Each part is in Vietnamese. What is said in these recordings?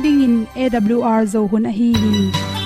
ding in awr zo hun a hi hi.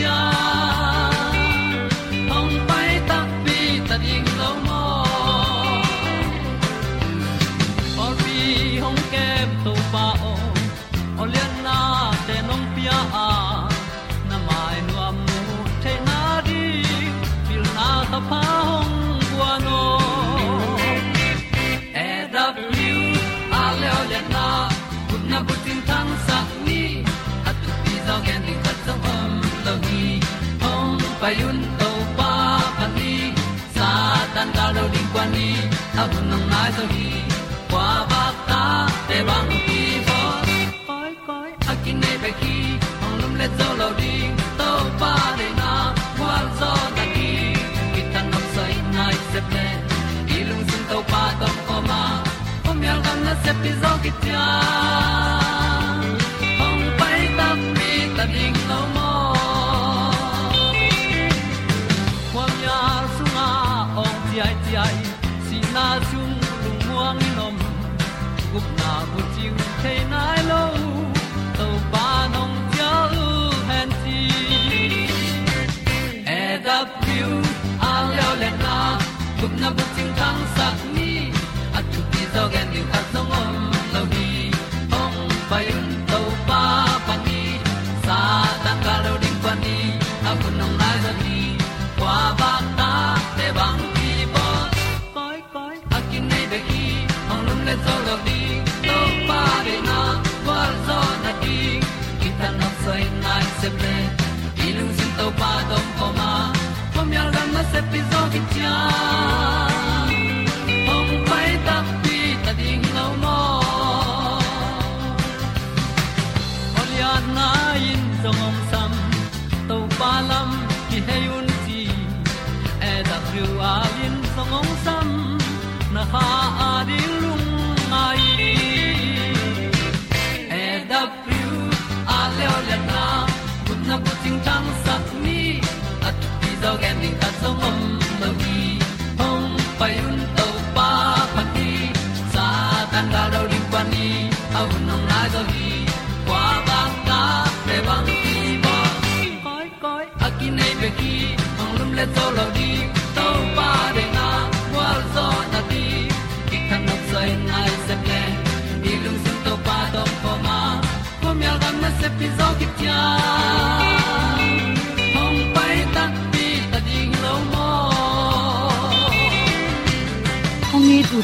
Pi ding a bu nang mai so hi kwa ba ta te bang ki bo koi koi a kin nei pe ki hong lum le zo lo di to pa de na kwa zo ta ki ki tan nok sai nai se pe i ilung sun to pa tom ko ma. Pom yal gam na se pi zo ki ta gup na a lin song om sam na ha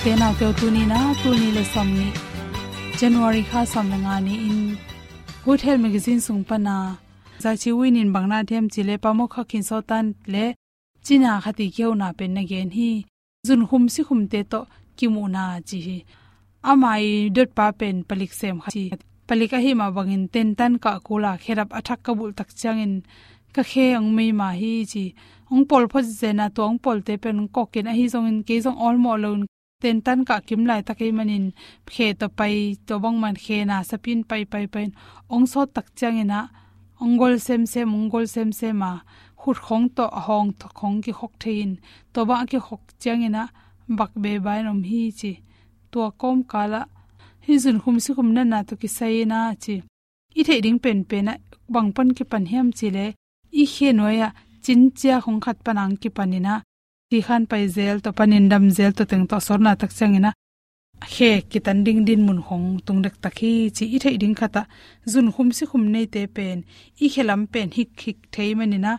te na te tu ni na tu ni le som ni january kha som la nga ni in good health magazine sung pa na za chi win in bangna them chi le pa mo kha kin so tan le china khati keu na pen na gen hi jun khum si khum te to kimu na chi hi amai dot pa pen palik sem kha chi palika hi ma bangin ten tan ka kula kherap athak kabul tak changin ka khe ang mei ma hi chi ong pol pho zena to ong pol te pen ko ken a hi zong in ke zong all mo lon ten tan ka kim lai takai manin khe to pai to bang man khe na sapin pai pai pai ong so tak changena ongol sem sem ongol sem sem ma khut khong to hong to khong ki khok thein to ba ki khok changena bak be bai nom hi chi to kom kala hi jun khum si khum na na to ki sai na chi i the ding pen pen na bang pan ki pan hiam chi le i khe noya chin chia khong khat panang ki panina ti khan pai zel to panin dam zel to teng to sorna tak changina. He, kitan ding din mun hong tung dek takhi chi i thei ding khata. Zun khum si khum nei te pen, i khelam pen hik hik thei manina.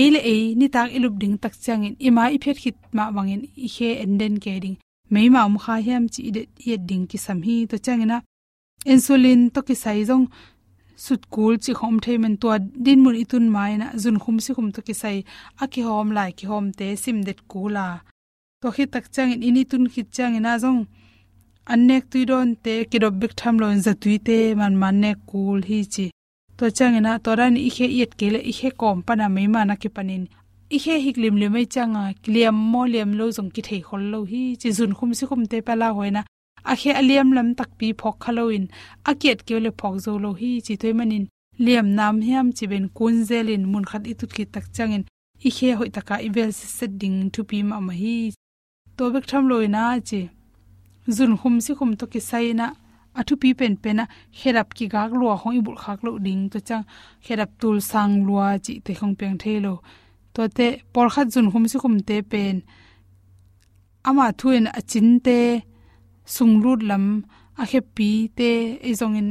Eile e ni tak ilup ding tak changin. Ima i phet khit ma wangin, i he enden ke ding. Meima um kha hiam chi de ye ding ki sam hi to changina. Insulin to ki sai jong sut kul chi khom thei men to din mun itun mai na zun khum si khum to ki sai a ki hom lai ki hom te sim det kula to khi tak chang in ini tun khit chang ina jong annek tuidon te kidob bik tham lon za tuite man man ne kul hi chi. To changena toran i khe yet kele i khe kom pana mai mana ki panin i khe hik lim le mai changa kliam mo liam lo jong ki thei khol lo hi chi zun khum si khum te pala hoina a khe aliam lam tak pi phok khaloin a kiet kele phok zo lo hi chi thoi manin liam nam hiam chi ben kun zelin mun khat i tut ki tak changin i khe hoi taka i vel se set ding thu pi ma ma hi. To bek tham loina chi. Zun khum si khum to ki saina thu pi pen pen pena herap ki gak lua hoi bul khak lo ding to chang. Herap tul sang lua chi te khong peng thelo to te por khat zun khum si khum te pen. Ama thuin achin te sungrut lam, a khe pi te e zong in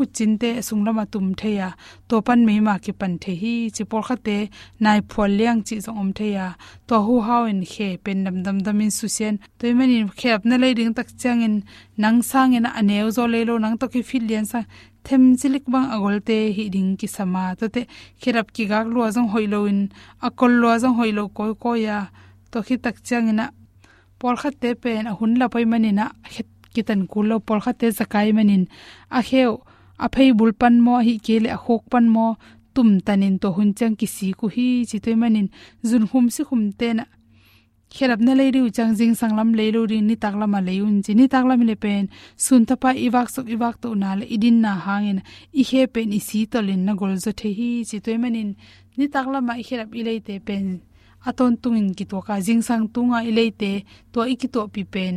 khu chin te sunglama tum theya to pan me ma ki pan the hi chi por kha te nai phol liang chi zong om theya to hu hau in khe, pen dam dam dam in su sen to mani khep na le ding tak chang in nang sang in aneu zo le lo nang to ki fil lian sa them jilik bang agol te hi ding ki sama to te khirap ki gak lo zong hoilo in akol lo zong hoilo ko ko ya. To khi tak chang ina por kha te pen a hun la pai mani na kitan kulo por kha te zakai manin a kheu a phei bul pan mo hi ke le a khok pan mo tum tanin to hun chang ki si ku hi chi manin zun hum si khum te na kherap na leiru chang jing sanglam leiru ri ni taklama leun chi ni taklam le pen sun ta pa iwak sok iwak to na le idin na hangin i he pen i si to lin na gol zo the hi chi toy manin ni taklama i kherap i leite pen aton tungin ki to ka jing sang tunga ileite to i ki to pi pen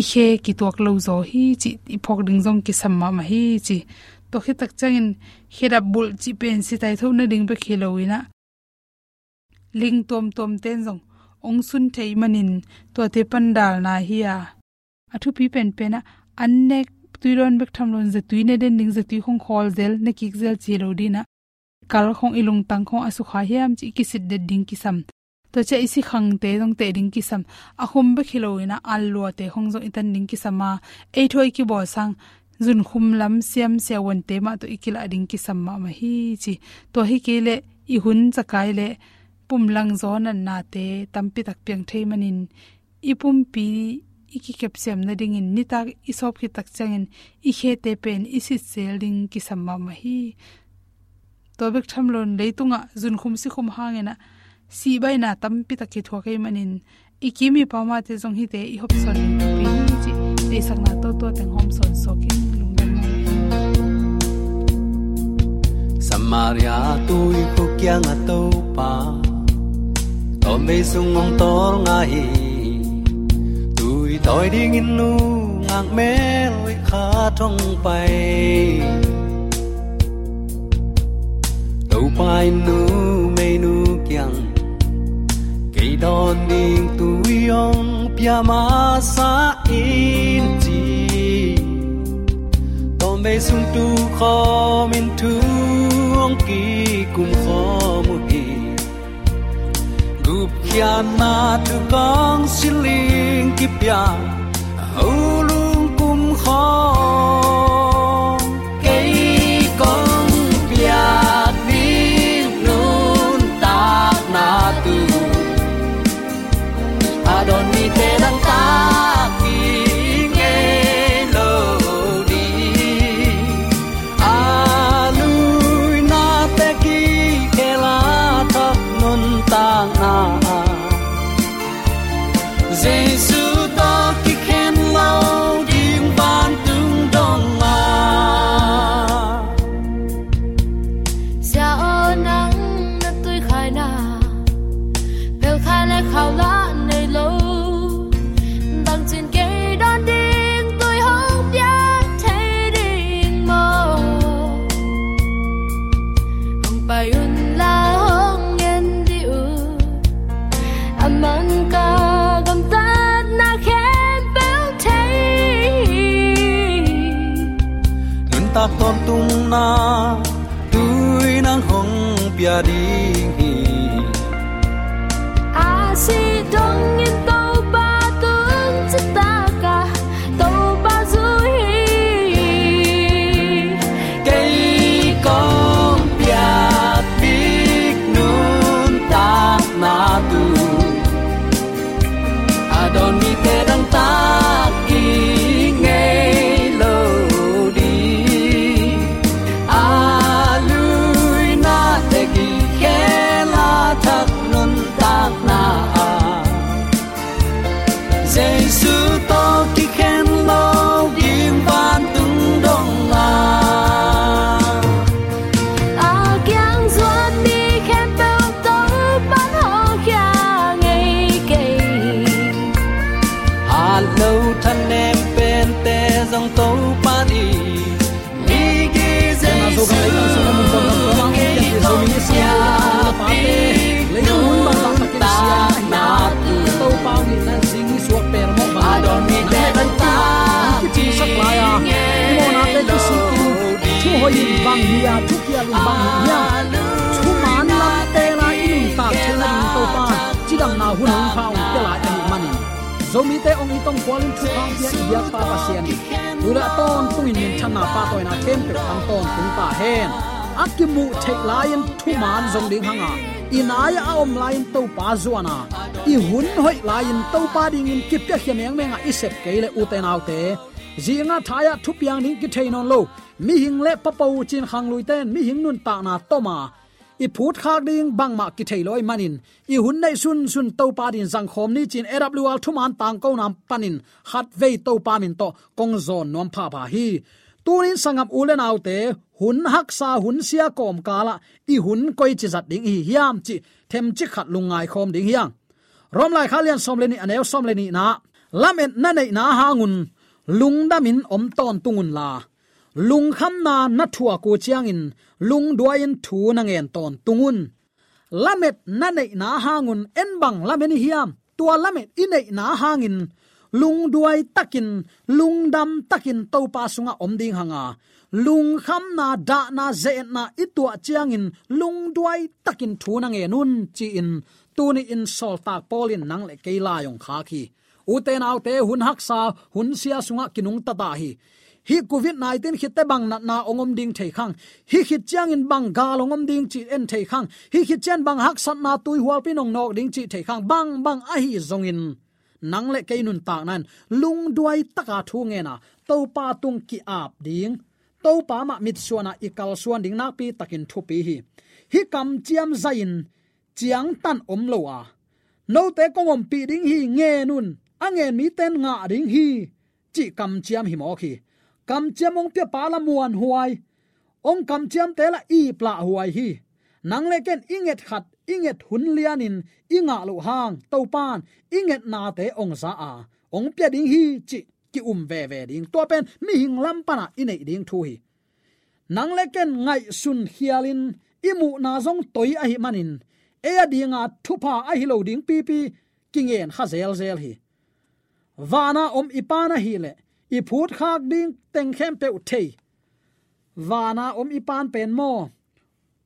i he ki to lo zo hi chi i phok ding jong ki samma ma hi chi. To khi tak changin khira bul chi pen si tai tho na ding be khiloina ling tom tom ten jong ong sun thei manin to te pandal na hi a. Athu pi pen pena annek tuiron bek thamlon je tuine den ding je tui khong khol zel ne kik zel chi lo dina kal khong ilung tang khong asu kha hiam chi ki sit de ding ki sam to che isi khang te dong te ding ki sam a hum be khiloina allo te hong zo itan ding ki sama ei thoi ki bo sang zun khum lam siam se won te ma to ikila ding ki samma ma hi chi to hi ke le i hun chakai le pum lang zo an na te tampi tak piang thei manin i pum pi iki kep sem na ding in ni tak i sop ki tak changin i khe te pen i si sel ding ki samma ma hi to bek tham lon leitunga zun khum si khum hangena si bai na tampi tak ki thua ke manin. Ikimi pama te jong hi te i hop son pi chi. Te sakna to to teng hom son so ki Samaria tôi ko kya nga to pa to me sung ong tor nga hi tu i toy ding in nu ngang me loi kha thong pai. To pai nu, me nu kyang cây đòn ding tôi ong pia ma sa in chi to me sung tu kho min tu ong ki kum kho mu hi gup kya na tu kong siling ki pya au lung kum kho โดนมีแต่ดังตา hoi bang hiya thu kia lu bang hiya thu man lam te la inun ta thena ding to pa chidam na hun hong phao te la ani manin zomi te ong itong kwalin chu khang pia ibia pa pa sian ula ton tuin min chan na pa toy na kem pe ang ton tung ta hen akimu thek lion thu man zong ding hanga inaya a om lain to pa zuana i hun hoi lain to pa ding in kip ka hiam yang menga isep keile uten autte zinga thaya thupiang ding ki thein on lo mi hing le papo chin khang lui ten mi hing nun ta na toma i phut khak ding bang ma ki thailoi manin. I hun nei sun sun to pa din jang khom ni chin awl thuman tang ko nam panin. Hat ve to pa min to kong zon nom pha pha hi. Tunin sangam ulen autte hun hak sa hun sia kom kala i hun koi chi zat ding hi hiam chi, them chi khat lungai khom ding hiang. Rom lai khalian som leni anel som leni na. Lamen na nei na hangun lungdamin om ton tungun la lung kham na na thua ko chiang in lung duain thu na ngen ton tungun. Lamet na nei na hangun en bang lamen hiam, tua lamet inei na hangin. Lung duai takin, lung dam takin to pa sunga om ding hanga. Lung kham na da na ze na itua chiang in lung duai takin thu na nge nun chi in. Tu ni in sol tak polin nang le keila yong kha khi. U te te hun haksa hun sia sunga kinung ta ta hi hi covid 19 khit te bang na na ongom ding thei khang hi khit chang in bang ga longom ding chi en thei khang hi khit chen bang hak sat na tui hual pi nong nok ding chi thei khang bang bang a hi zong in. Nang le ke nun tak nan lung duai taka à thu nge na to pa tung ki ap ding to pa ma mit suana ikal suan ding na pi takin thu pi hi. Hi kam chiam zain chiang tan om lo à. a no te kong om pi ding hi nge nun angen mi ten nga ding hi. Chi kam chiam hi mo khi kam chiam ong pe pala muan huai ong kam chiam te la i pla huai hi. Nang le ken inget khat inget hun lianin inga lo hang to pan inget na te ong za a ong pe ding hi chi ki um ve ve ding to pen mi hing lam pana inei ding thu hi. Nang le ken ngai sun hialin imu na zong toi a hi manin e adinga à, thupa a hi lo ding pi pi kingen khazel zel zel hi. Wana om ipana hi le i phut khak ding teng khem pe uthei wana om i pan pen mo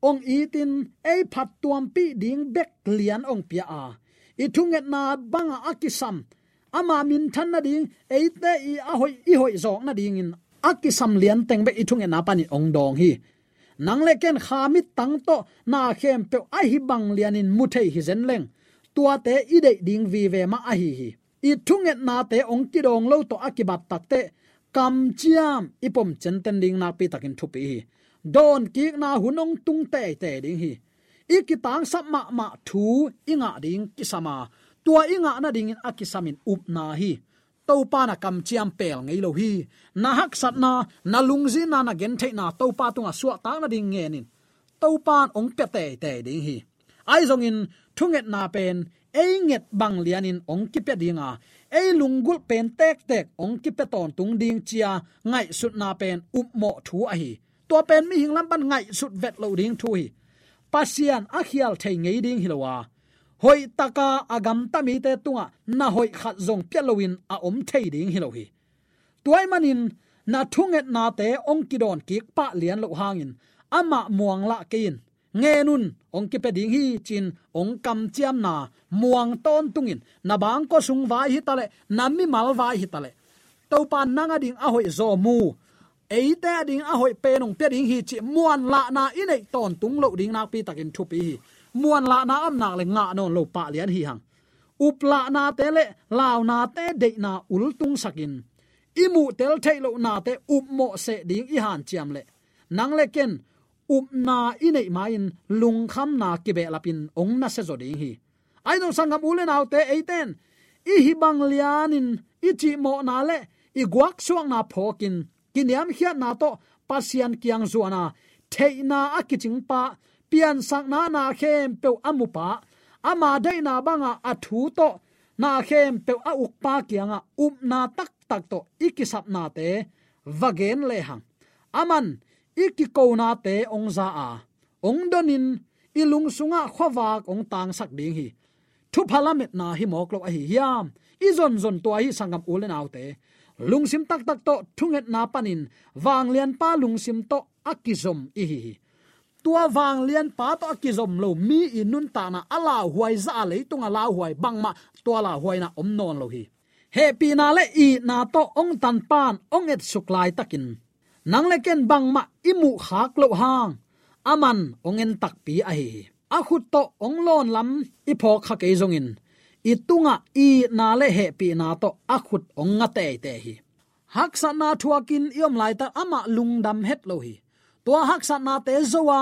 ong tin, ei phat tuam pi ding bek lian ong pia a. I thunget na banga akisam ama min than na ding eite i a hoi i hoi zong na ding in. Akisam lian teng be i thunget na pani ong dong hi. Nang le ken khamit tang to na khem pe a hi bang lian in mu thei hi zen leng. Tua te i de ding vi ve ma a hi hi i thunget na te ong ki dong lo to akibat takte kam chiam ipom chen ten ding na pi takin thupi hi. Don ki na hunong tung te te ding hi. Ikitang sap ma thu inga ding kisama tua inga na ding in akisamin up na hi. To pa na kam chiam pel ngei lo hi. Na hak sat na na lungzi na na gen the na to pa tunga suwa ta na ding nge nin. To pan ong pe te te ding hi. Ai zong in thunget na pen ei nget bang lianin ong ki pe dinga. Ei lungul pen tek tek ong ki pe ton tung ding chia, ngai sut na pen up mo thu a hi. To pen mi hing lam ban ngai sut vet lo ding thu hi. Pasian a khial thei ngei ding hilowa hoi taka agam tami te tunga, na hoi khat zong pialowin a om thei ding hilo hi. Tuai manin, na thunget na te ong kidon kik pa lian lo hangin. Ama muang la kein nge nun ong ki pe ding hi chin ong kam chiam na, muang ton tungin na bang ko sung vai hi tale nami mal vai hi tale to pan nanga ding a hoi zo mu. Eite ding a hoi pe nong pe ding hi chi, muan la na inei ton tung lo ding na pi takin thu pi hi muan la na am nak le nga non lo pa lian hi hang up la na te le law na te de na ul tung sakin imu tel thailo na te up mo se ding i han chiam le nang le ken up na inei main lung kham na ki be lapin ong na se zo hi. Ai no sangam ule naw te eiten. I hi bang lianin i chi mo na le i guak suang na phokin. Kiniam hiat na to, pasian kiang zuana theina akiching pa, pian sang na na khem pe amupa ama dai na banga athu to, na khem pe a uk pa kianga. Up na tak tak to, ikisap na te, vagen le hang. Aman iki na te ong za a. Ong donin ilung sunga khowak ong tang sak ding hi. Thu phalamet na hi moklo a hi hiam. Izon zon zon to hi sangam ulen autte lungsim tak tak to thunget na panin. Wang lian pa lungsim to akizom i hi tua wang lian pa to akizom lo mi inun ta na ala huai za le tung ala huai bang ma tua la huai na om non lo hi. He pi na le i na to ong tan pan ong et suklai takin nang le ken bang ma imu khak lo hang. Aman ong en tak pi a hi. A khut to ong lon lam i pho kha ke zong in. I tunga i na le he pi na to a khut ong nga te te hi. Hak sa na thuakin iom lai ta ama lungdam het lo hi. To hak sa na te zowa.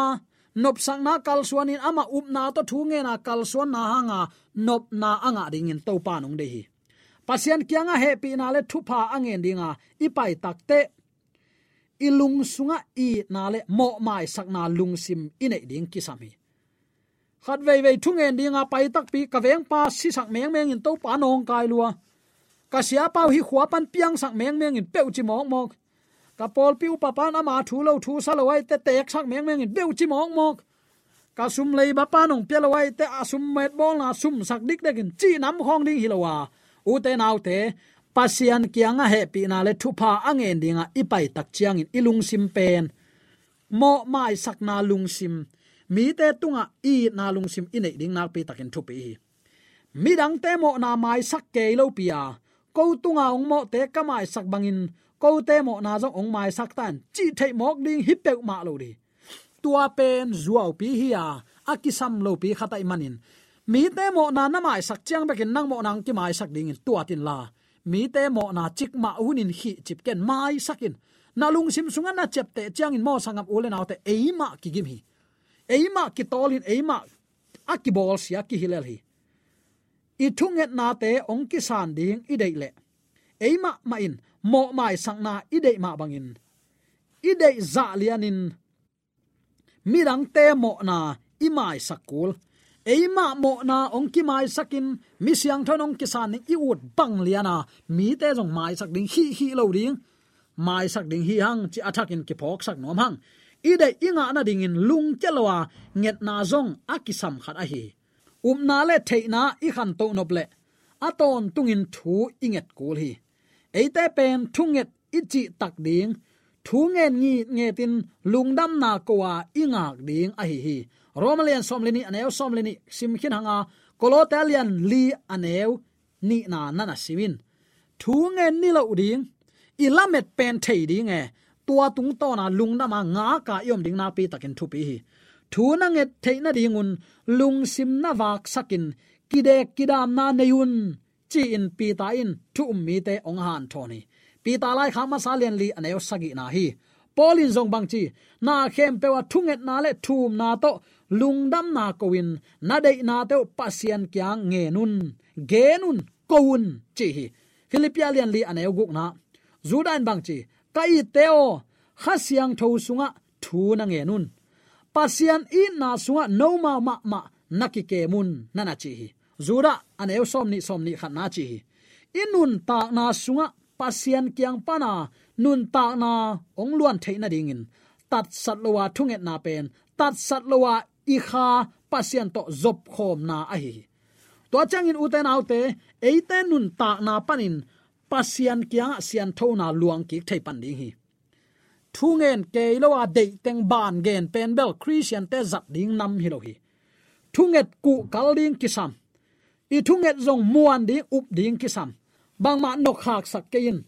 Nop sang na kal suanin ama up na to thu nge na kal suan na hanga. Nop na anga ding in to pa nong de hi. Pasian kyanga he pi na le thu pha angen dinga. Ipai takte ilung sunga i na le mo mai sakna na sim ine ding kisami. Khat vei vei thung en dinga pai tak pi ka veng pa si sak meng meng in to pa nong kai lua. Ka sia pau hi khwa pan piang sak meng meng in peu chi mok mok. Ka pol piu pa pan ama thu lo thu sa lo ai te tek sak meng meng in peu chi mok mok. Ka sum lei ba pa nong pe lo ai te asum met bol na sum sak dik in chi nam khong ding hi lo wa. U te nau te pasian kianga he pi na le thu pha angen dinga ipai tak chiang in ilung sim pen. Mo mai sak na lung sim mi te tunga i na lung sim ine ding nak pi takin thu pi mi dang te mo na mai sak ke lo pia ko tunga ong mo te ka mai sak bangin ko te mo na zo ong mai sak tan, chi thei mok ding hi pe ma lo ri tua pen zuaw pi hi a, akisam lo pi khatai manin. Mi te mo na na mai sak chiang bekin nang mo nang ki mai sak ding in tua tin la mi te mo na chik ma hunin hi chip ken mai sakin. Na lung sim sunga na chep te chiang in mo sangam ule na te eima ki gim hi. Eima ki tolin eima akibol sia ki hilel hi. I thunget na te ong ki san ding i dei le. Eima ma in, mo mai sang na i dei ma bangin i dei za lianin mirang te mo na i mai sakul eima mo na ong ki mai sakin, mi siang thon ong ki san ning i ut bang liana mi te jong mai sak ding hi hi lo ding. Mai sak ding hi hang, chi athakin ki phok sak nom hang. I de inga na ding in lung chelwa nget na zong akisam khat a hi. Um na le theina i khan to nop le. Aton tungin thu inget kul hi. Eite pen thunget ichi tak ding. Thu ngen ngi nge tin lungdam na kowa ingak ding a hi hi romalian somlini aneu, somlini simkhin hanga. Kolotalian li aneu, ni na nana simin thu ngen ni lo ding ilamet pen thei ding e. Tua tung to na lungdam ma nga ka yom ding na pi takin thu pi hi. Thu na nge theina dingun lung sim na wak sakin. Kide kidam na neyun chi in pi ta in. Thu um mi te ong han thoni pi ta lai kha ma salian li aneu sagi na hi. Polin zong bang chi. Na khem pewa thunget na le thum na to lungdam na kowin, na dei na te pasian kyang nge nun ge nun koun chi hi philipia lian li aneu guk na. Zudan bang chi, kai teo, khasiang tho sunga, thu na nge nun pasian i na sunga, no ma ma ma nakike mun nana chi hi zura aneu somni somni khan na chi hi inun ta na sunga pasian kyang pana nun ta na ong luan theina dingin tat sat lowa thunget na pen, tat sat lowa i kha pasien to zop khom na a hi to changin uten autte eite nun ta na panin, pasian kyang sian thona luang ki thei pan ding hi. Thungen ke lowa de teng ban gen pen bel christian te zat ding nam hi lo hi. Thunget ku kal ding kisam i thunget zong muan ding up ding kisam bang ma nok hak sak kein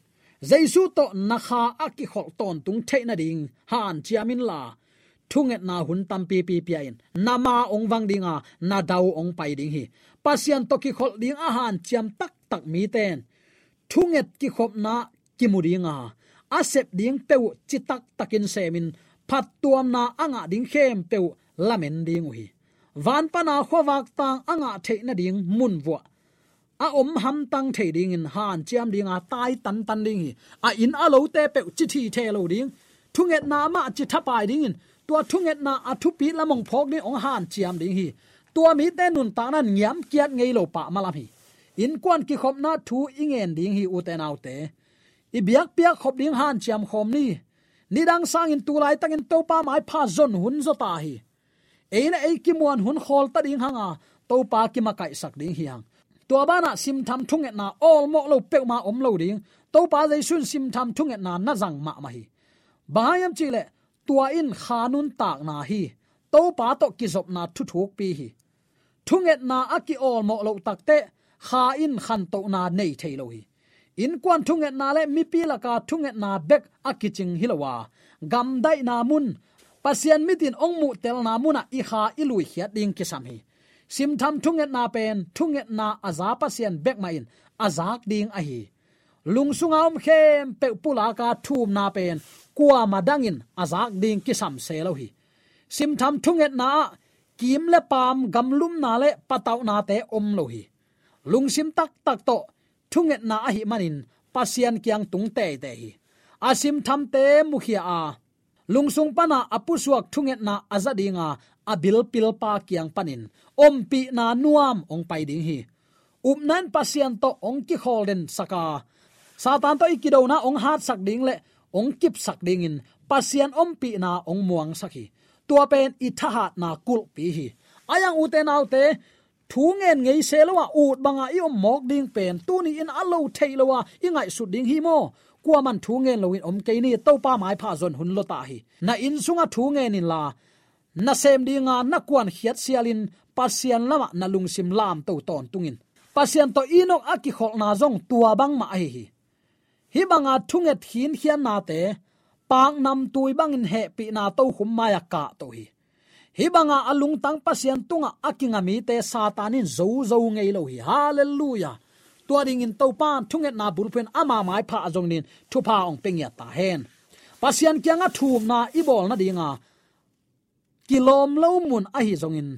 jaisu to na kha aki khol ton tung theina ding han chiamin la thunget na hun tam pi pi pi in. Nama ong wang dinga, na dau ong pai ding hi. Pasian to ki khol ding a han, chiam tak tak mi ten. Thunget ki khop na ki muringa asep ding pe chi tak takin semin phat tuam na anga ding khem peu lamen ding hi van pana khowak tang anga theina ding mun wa a om ham tang the ding in han, chiam ding a tai tan tan ding hi. A in a lo te pe chi thi the lo ding. Thunget na ma chi thapai ding in tua thunget na athu pi lamong phok ni ong han chiam ding hi. Tua mi te nun ta na nyam kiat ngei lo pa malam hi. In kwan ki khop na thu ingen ding hi u te nau te. I biak piak khop ding han chiam khom ni. Ni dang sang in tu lai tang in to pa mai pha zon hun zo ta hi. Eina ei ki muan hun khol ta ding hanga, to pa ki ma kai sak ding hiang. Tua bana sim tham thunget na all mo lo pe ma om lo ding, to pa dei sun sim tham thunget na na jang ma ma hi. Bahayam chile tua in khanun tak na hi to pa to kizop na thu thuk pi hi. Thunget na aki ol mo lo takte kha in khan to na nei thailo hi. In kwan thunget na le mi pi la ka thunget na bek akiching hilowa gam dai na mun pasian mitin ong mu tel na muna i kha i lui hiat ding ki sam hi. Sim tham thunget na pen, thunget na aza pasian bek ma in azak ding a hi lung sungaum khem pe pula ka thum na pen. Kwa madangin azak ding ki sam se lo hi. Sim tham thunget na, kim le pam gamlum na le pataw na te om lo hi. Lung sim tak tak to, thunget na hi manin pasian kyang tung te te hi. Asim tham te mukhia a. Lungsung pana apusuak thunget na azadinga abil pil pa kyang panin. Om pi na nuam ong pai ding hi. Upnan pasian to ong ki holden saka satan to ikido na ong hat sak ding le, ong kip sak ding in. Pasian om pi na ong muang sakhi tua pen i thahat na kul pi hi. Ayang uten autte thu ngen ngei se lawa ut banga i om mok ding pen, tu ni in alo theilawa i ngai su ding hi mo. Kwa man thu ngen loin om ke ni, to pa mai pha zon hun lo ta hi. Na in sunga thu ngen in la, na sem dinga na kwan hiat sialin pasian lama na lungsim lam to ton tungin. Pasian to inok aki khol na zong tua bang ma hi hi hi banga thunget hin hian na te, pang nam tui bangin he pi na to khum maya ka to hi. Hi banga alung tang pasian tunga akinga mi te satanin zo zo ngei lo hi. Hallelujah. Tua ding in to pan thunget na bulpen ama mai pha azong nin, thu pha ong peng ya ta hen. Pasian kyanga thum na ibol na dinga. Kilom lo mun a hi zong in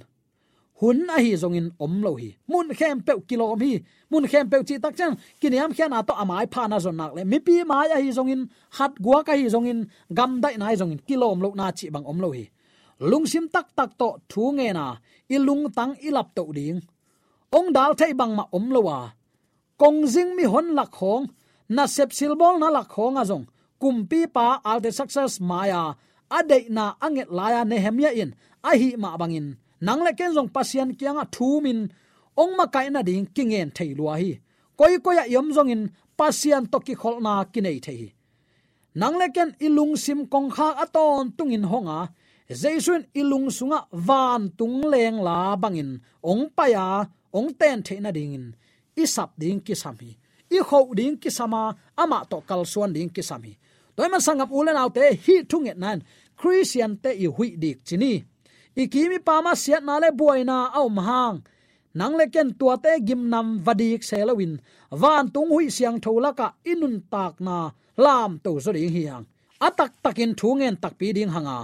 hun a hi zongin om lo hi mun khem pe kilom hi mun khem pe chi tak chang kiniam khian a to amai pha na zon nak le mi pi mai a hi zongin hat gua ka hi zongin gam dai na zongin zong in kilom lo na chi bang om lo hi lungsim tak tak to thu nge na. Ilung tang ilap to ding ong dal thai bang ma om lo wa à. kong jing mi hon lak khong na sep silbol na lak khong a à zong kumpi pa alte success maya à. ade na anget laya nehemia in a hi ma bangin nang le ken jong pasian kyanga thu min ong ma kai na ding kingen thei lua hi. Koi koi ya yom jong in pasian to ki khol na ki nei thei nang le ken ilung sim kong kha aton tungin honga, jaisun ilung sunga van tung leng la bangin. Ong paya ong ten the na ding in. Isap ding ki sami i kho ding ki sama ama to kal suan ding ki sami toy man sangap ulen autte hi thunget nan, christian te i hui dik chini ikimi pama siat na le buaina au mahang nang le ken tua te gim nam vadik selawin. Van tung hui siang tholaka inun tak na lam to zo ding hi atak takin thungen tak pi ding hanga.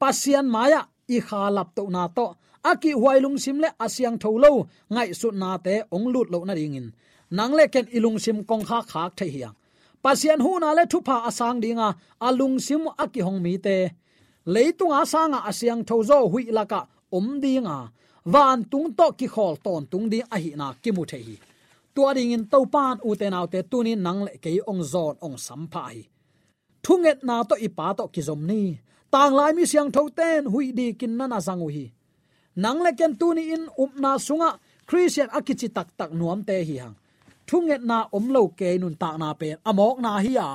Pasian maya i kha lap to na to. Aki huailung sim le asyang tholo, ngai su na te ong lut lo na ding in nang le ken ilung sim kong kha khak the hiang. Pasian hu na le thu pha asang dinga alung sim aki hong mi te leitung asanga asyang thozo hui laka om dinga van tung to ki khol ton tung ding a hi na ki mu the hi. Tua ding in to pan u te naw te tunin nang le ke ong zon ong sam pha hi. Thunget na to ipa to ki zom ni. Tang lai mi siang tho ten hui di kin na na zangu hi. Nang le ken tu ni in um upna sunga, christian akichi tak tak nuam te hi hang. Thunget na lâu ke nun ta na pe, amok na hi ya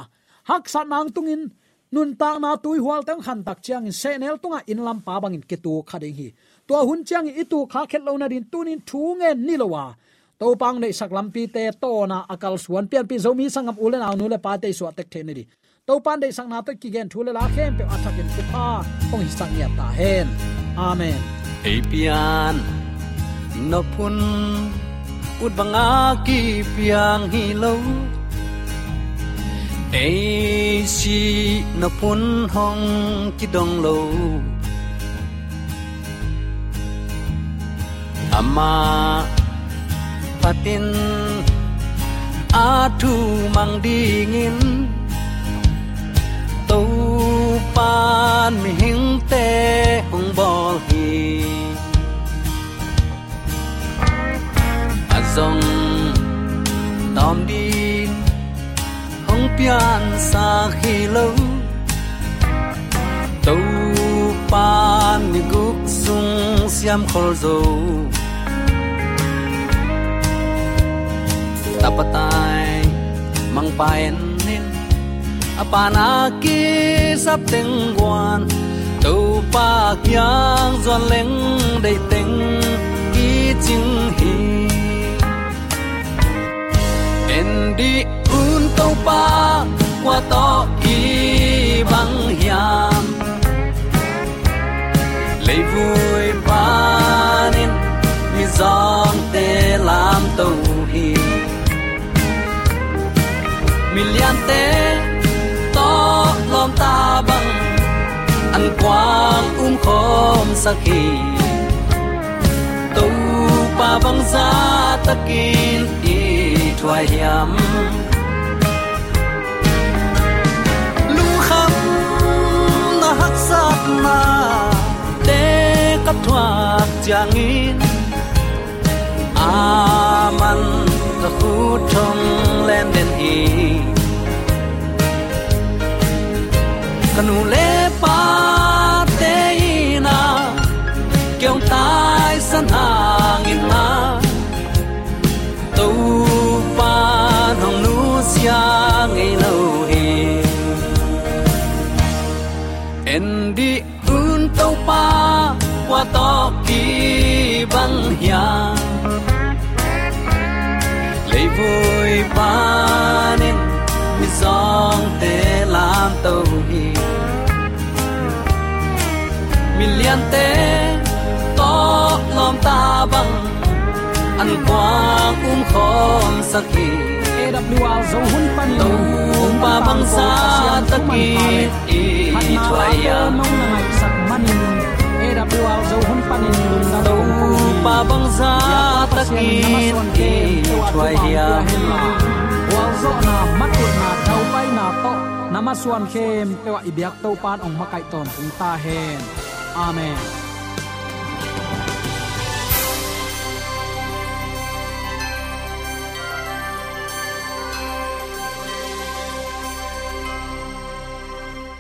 hak sa nang tungin nun ta na tui hual tang khan tak chiang in se nel tunga in lam pa bangin ke tu kha ding hi. To hun chiang i tu kha khet lo na din tunin thu nge ni lo wa. To pang nei sak lam pi te to na akal suan pian pi zomi sangam ule na nu le pa te su tek the ni di. To pan dei sang na to ki gen thu le la khem pe athak in ku pa, ong hi sang ya ta hen. Amen. Pian, no pun ut banga ki piang hi lo ai si no pun hong ki dong lo ama patin atu mang dingin tàu pan mi hing te hong bol hi azong à hong pian sa khi lo tàu pan ni guk sung siam khol zo tapatai mang paen apana ki sap teng guan yang giòn leng đầy tình ki ching hi en đi tàu pa qua to ki băng hiam. Lấy vui ba nên mi giòn te làm tàu hi mi lian te to lom ta băng ăn quang um khom sakhi tu pa bang za takin i thua hiam. Sat na te ka thua chang in. Aman ka khu thong len den hi. Kanu le pa te na kyong tai san hang in na to pa nong nu sia. Bang ya lấy vui ba nên mi song te lam tàu hi mi lian te to lom ta bang an quang um khom sakhi AWR zo hun pan to pa bang sa ta ki i thwai ya mong na ngai sak manin AWR zo hun pan in lung na to pa bang sa ta ki i thwai ya wal zo na matut na thau pai na to namaswan khem pewa ibyak to pan ong makai ton tung ta hen amen